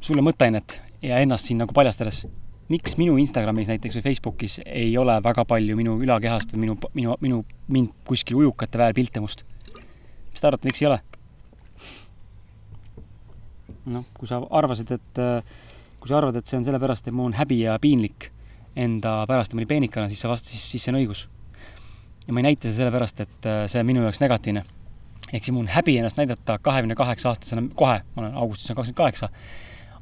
sulle mõtteainet ja ennast siin nagu paljastades, miks minu Instagramis näiteks või Facebookis ei ole väga palju minu ülakehast või minu, minu, minu, mind kuskil ujukate väärpilte must? mis te arvate, miks ei ole? Noh, kui sa arvasid, et kui sa arvad, et see on sellepärast, et mul on häbi ja piinlik, enda pärast ja ma olin peenikene, siis sa vastasid, siis see on õigus. ja ma ei näita seda sellepärast, et äh, see on minu jaoks negatiivne. ehk siis mul on häbi ennast näidata kahekümne kaheksa aastasena, kohe, ma olen augustis on kakskümmend kaheksa,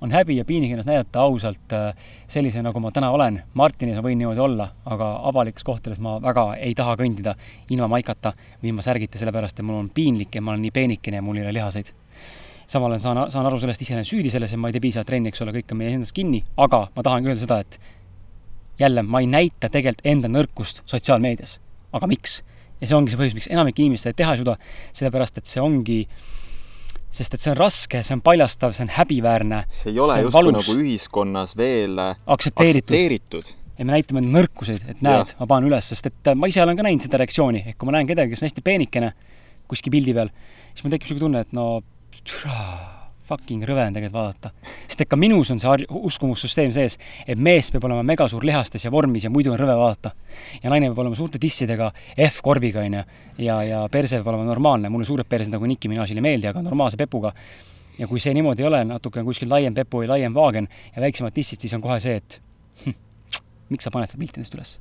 on häbi ja piinlik ennast näidata ausalt äh, sellise, nagu ma täna olen. Martinis ma võin niimoodi olla, aga avalikes kohtades ma väga ei taha kõndida ilma maikata või ilma särgita, sellepärast et mul on piinlik ja ma olen nii peenikene ja mul ei ole lihaseid samal ajal saan, saan aru sellest, ise olen süüdi selles, et ma ei tee piisavalt trenni, eks ole, kõik on meie endas kinni, aga ma tahangi öelda seda, et jälle, ma ei näita tegelikult enda nõrkust sotsiaalmeedias. aga miks? ja see ongi see põhjus, miks enamik inimesi seda teha ei suuda, sellepärast et see ongi, sest et see on raske, see on paljastav, see on häbiväärne. see ei ole justkui nagu ühiskonnas veel aktsepteeritud, aktsepteeritud. ja me näitame nõrkuseid, et näed, ma panen üles, sest et ma ise olen ka näinud seda reaktsiooni, ehk kui ma näen kedagi, kes on hästi peenikene kuskil pildi peal, siis mul tekib niisugune tunne, et no türa, fucking rõve on tegelikult vaadata. sest et ka minus on see uskumussüsteem sees, et mees peab olema megasuur lihastes ja vormis ja muidu on rõve vaadata. ja naine peab olema suurte tissidega, F-korviga, onju, ja, ja perse peab olema normaalne, mulle suured persed nagu Nicki Minajile ei meeldi, aga normaalse pepuga. ja kui see niimoodi ei ole, natuke on kuskil laiem pepu või laiem vaagen ja väiksemad tissid, siis on kohe see, et miks sa paned seda pilti endast üles?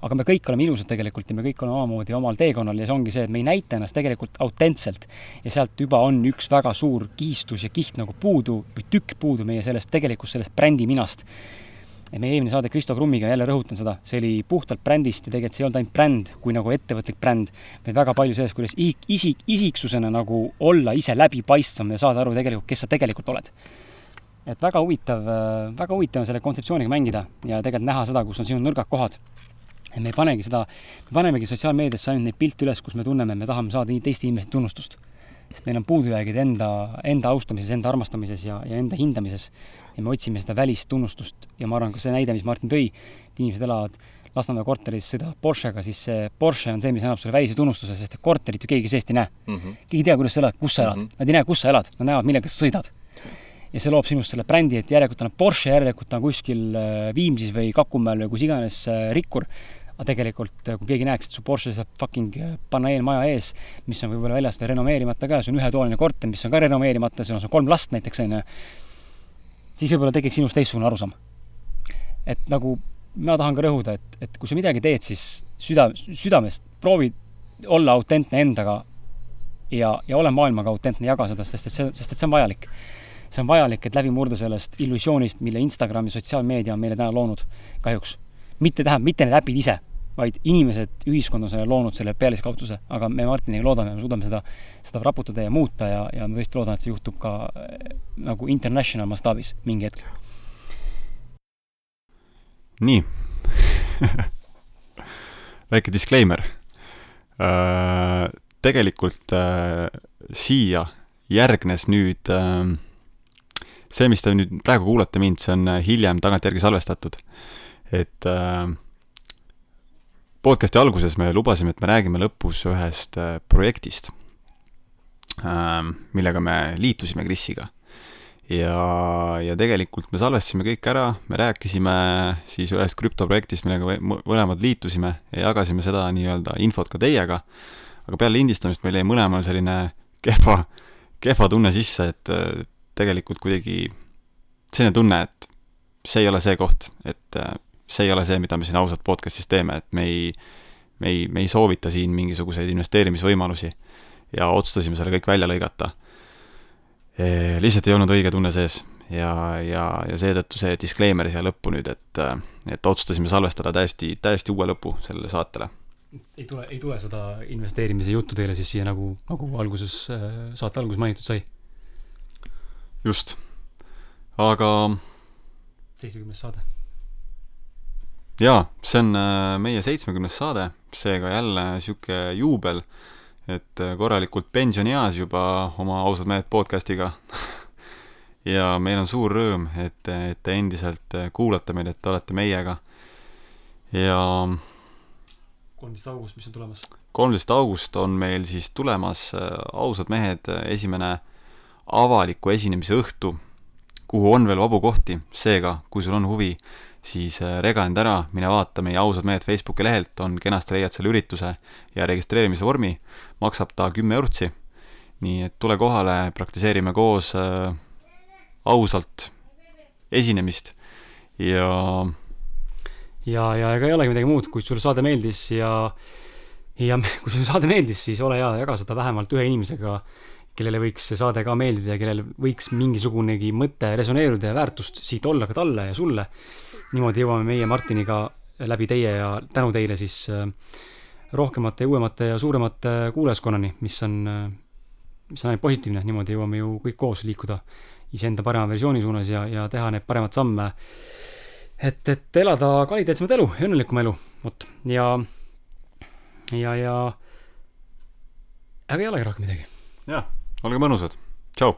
aga me kõik oleme ilusad tegelikult ja me kõik oleme omamoodi omal teekonnal ja see ongi see, et me ei näita ennast tegelikult autentselt. ja sealt juba on üks väga suur kihistus ja kiht nagu puudu või tükk puudu meie sellest tegelikust, sellest brändi minast. et meie eelmine saade Kristo Krummiga, jälle rõhutan seda, see oli puhtalt brändist ja tegelikult see ei olnud ainult bränd kui nagu ettevõtlik bränd, vaid väga palju sellest, kuidas isik, isik, isiksusena nagu olla ise läbipaistvam ja saada aru tegelikult, kes sa tegelikult oled et väga huvitav, äh, väga huvitav on selle kontseptsiooniga mängida ja tegelikult näha seda, kus on sinu nõrgad kohad. et me ei panegi seda, me panemegi sotsiaalmeediasse ainult neid pilte üles, kus me tunneme, me tahame saada teiste inimeste tunnustust. sest meil on puudujäägid enda, enda austamises, enda armastamises ja, ja enda hindamises. ja me otsime seda välist tunnustust ja ma arvan, ka see näide, mis Martin tõi, et inimesed elavad Lasnamäe korteris sõidavad Porschega, siis see Porsche on see, mis annab sulle välise tunnustuse, sest et korterit ju keegi seest ei näe mm. -hmm. keegi ei tea, kuidas sa elad, kus sa elad mm, -hmm. nad ei näe, kus sa elad, nad näevad, millega sa sõidad ja see loob sinust selle brändi, et järelikult on Porsche, järelikult on kuskil äh, Viimsis või Kakumäel või kus iganes äh, rikkur, aga tegelikult, äh, kui keegi näeks, et su Porsche seisab fucking paneelmaja ees, mis on võib-olla väljast veel renoveerimata ka, see on ühetoaline korter, mis on ka renoveerimata, sul on kolm last näiteks, on ju, siis võib-olla tekiks sinust teistsugune arusaam. et nagu ma tahan ka rõhuda, et, et kui sa midagi teed, siis süda, südamest proovi olla autentne endaga ja, ja ole maailmaga autentne, jaga seda, sest et see, sest et see on vajalik see on vajalik, et läbi murda sellest illusioonist, mille Instagram ja sotsiaalmeedia on meile täna loonud, kahjuks. mitte, tähendab, mitte need äpid ise, vaid inimesed, ühiskond on selle loonud, selle pealiskauduse, aga me Martiniga loodame, me suudame seda, seda raputada ja muuta ja, ja ma tõesti loodan, et see juhtub ka äh, nagu international mastaabis mingi hetk. nii väike disclaimer äh,. tegelikult äh, siia järgnes nüüd äh, see, mis te nüüd praegu kuulate mind, see on äh, hiljem tagantjärgi salvestatud. et äh, podcast'i alguses me lubasime, et me räägime lõpus ühest äh, projektist äh,, millega me liitusime Krisiga. ja, ja tegelikult me salvestasime kõik ära, me rääkisime siis ühest krüptoprojektist, millega mõlemad liitusime ja jagasime seda nii-öelda infot ka teiega, aga peale lindistamist meil jäi mõlemal selline kehva, kehva tunne sisse, et tegelikult kuidagi selline tunne, et see ei ole see koht, et äh, see ei ole see, mida me siin ausalt podcast'is teeme, et me ei, me ei, me ei soovita siin mingisuguseid investeerimisvõimalusi ja otsustasime selle kõik välja lõigata. lihtsalt ei olnud õige tunne sees ja, ja, ja seetõttu see disclaimer siia lõppu nüüd, et, äh, et otsustasime salvestada täiesti, täiesti uue lõpu sellele saatele. ei tule, ei tule seda investeerimise juttu teile siis siia nagu, nagu alguses, äh, saate alguses mainitud sai? Just, aga. seitsmekümnes saade. jaa, see on äh, meie seitsmekümnes saade, seega jälle sihuke juubel, et äh, korralikult pensionieas juba oma ausad mehed podcast'iga ja meil on suur rõõm, et, et te endiselt äh, kuulate meid, et te olete meiega. ja. kolmteist august, mis on tulemas? kolmteist august on meil siis tulemas ausad mehed esimene avaliku esinemise õhtu, kuhu on veel vabu kohti, seega kui sul on huvi, siis äh, rega end ära, mine vaata meie ausad mehed Facebooki lehelt, on kenasti leiad selle ürituse ja registreerimise vormi, maksab ta kümme eurtsi. nii et tule kohale, praktiseerime koos äh, ausalt esinemist. Ja ja, ja ega ei olegi midagi muud, kui sulle saade meeldis ja ja kui sulle saade meeldis, siis ole hea, jaga seda vähemalt ühe inimesega, kellele võiks see saade ka meeldida ja kellel võiks mingisugunegi mõte resoneeruda ja väärtust siit olla ka talle ja sulle. niimoodi jõuame meie Martiniga läbi teie ja tänu teile siis äh, rohkemate, uuemate ja suuremate kuulajaskonnani, mis on, äh, mis on ainult positiivne, niimoodi jõuame ju kõik koos liikuda iseenda parema versiooni suunas ja, ja teha need paremad samme. et, et elada kvaliteetsemat elu, õnnelikumat elu, vot, ja ja, ja aga ei olegi rohkem midagi. jah, olge mõnusad, tšau.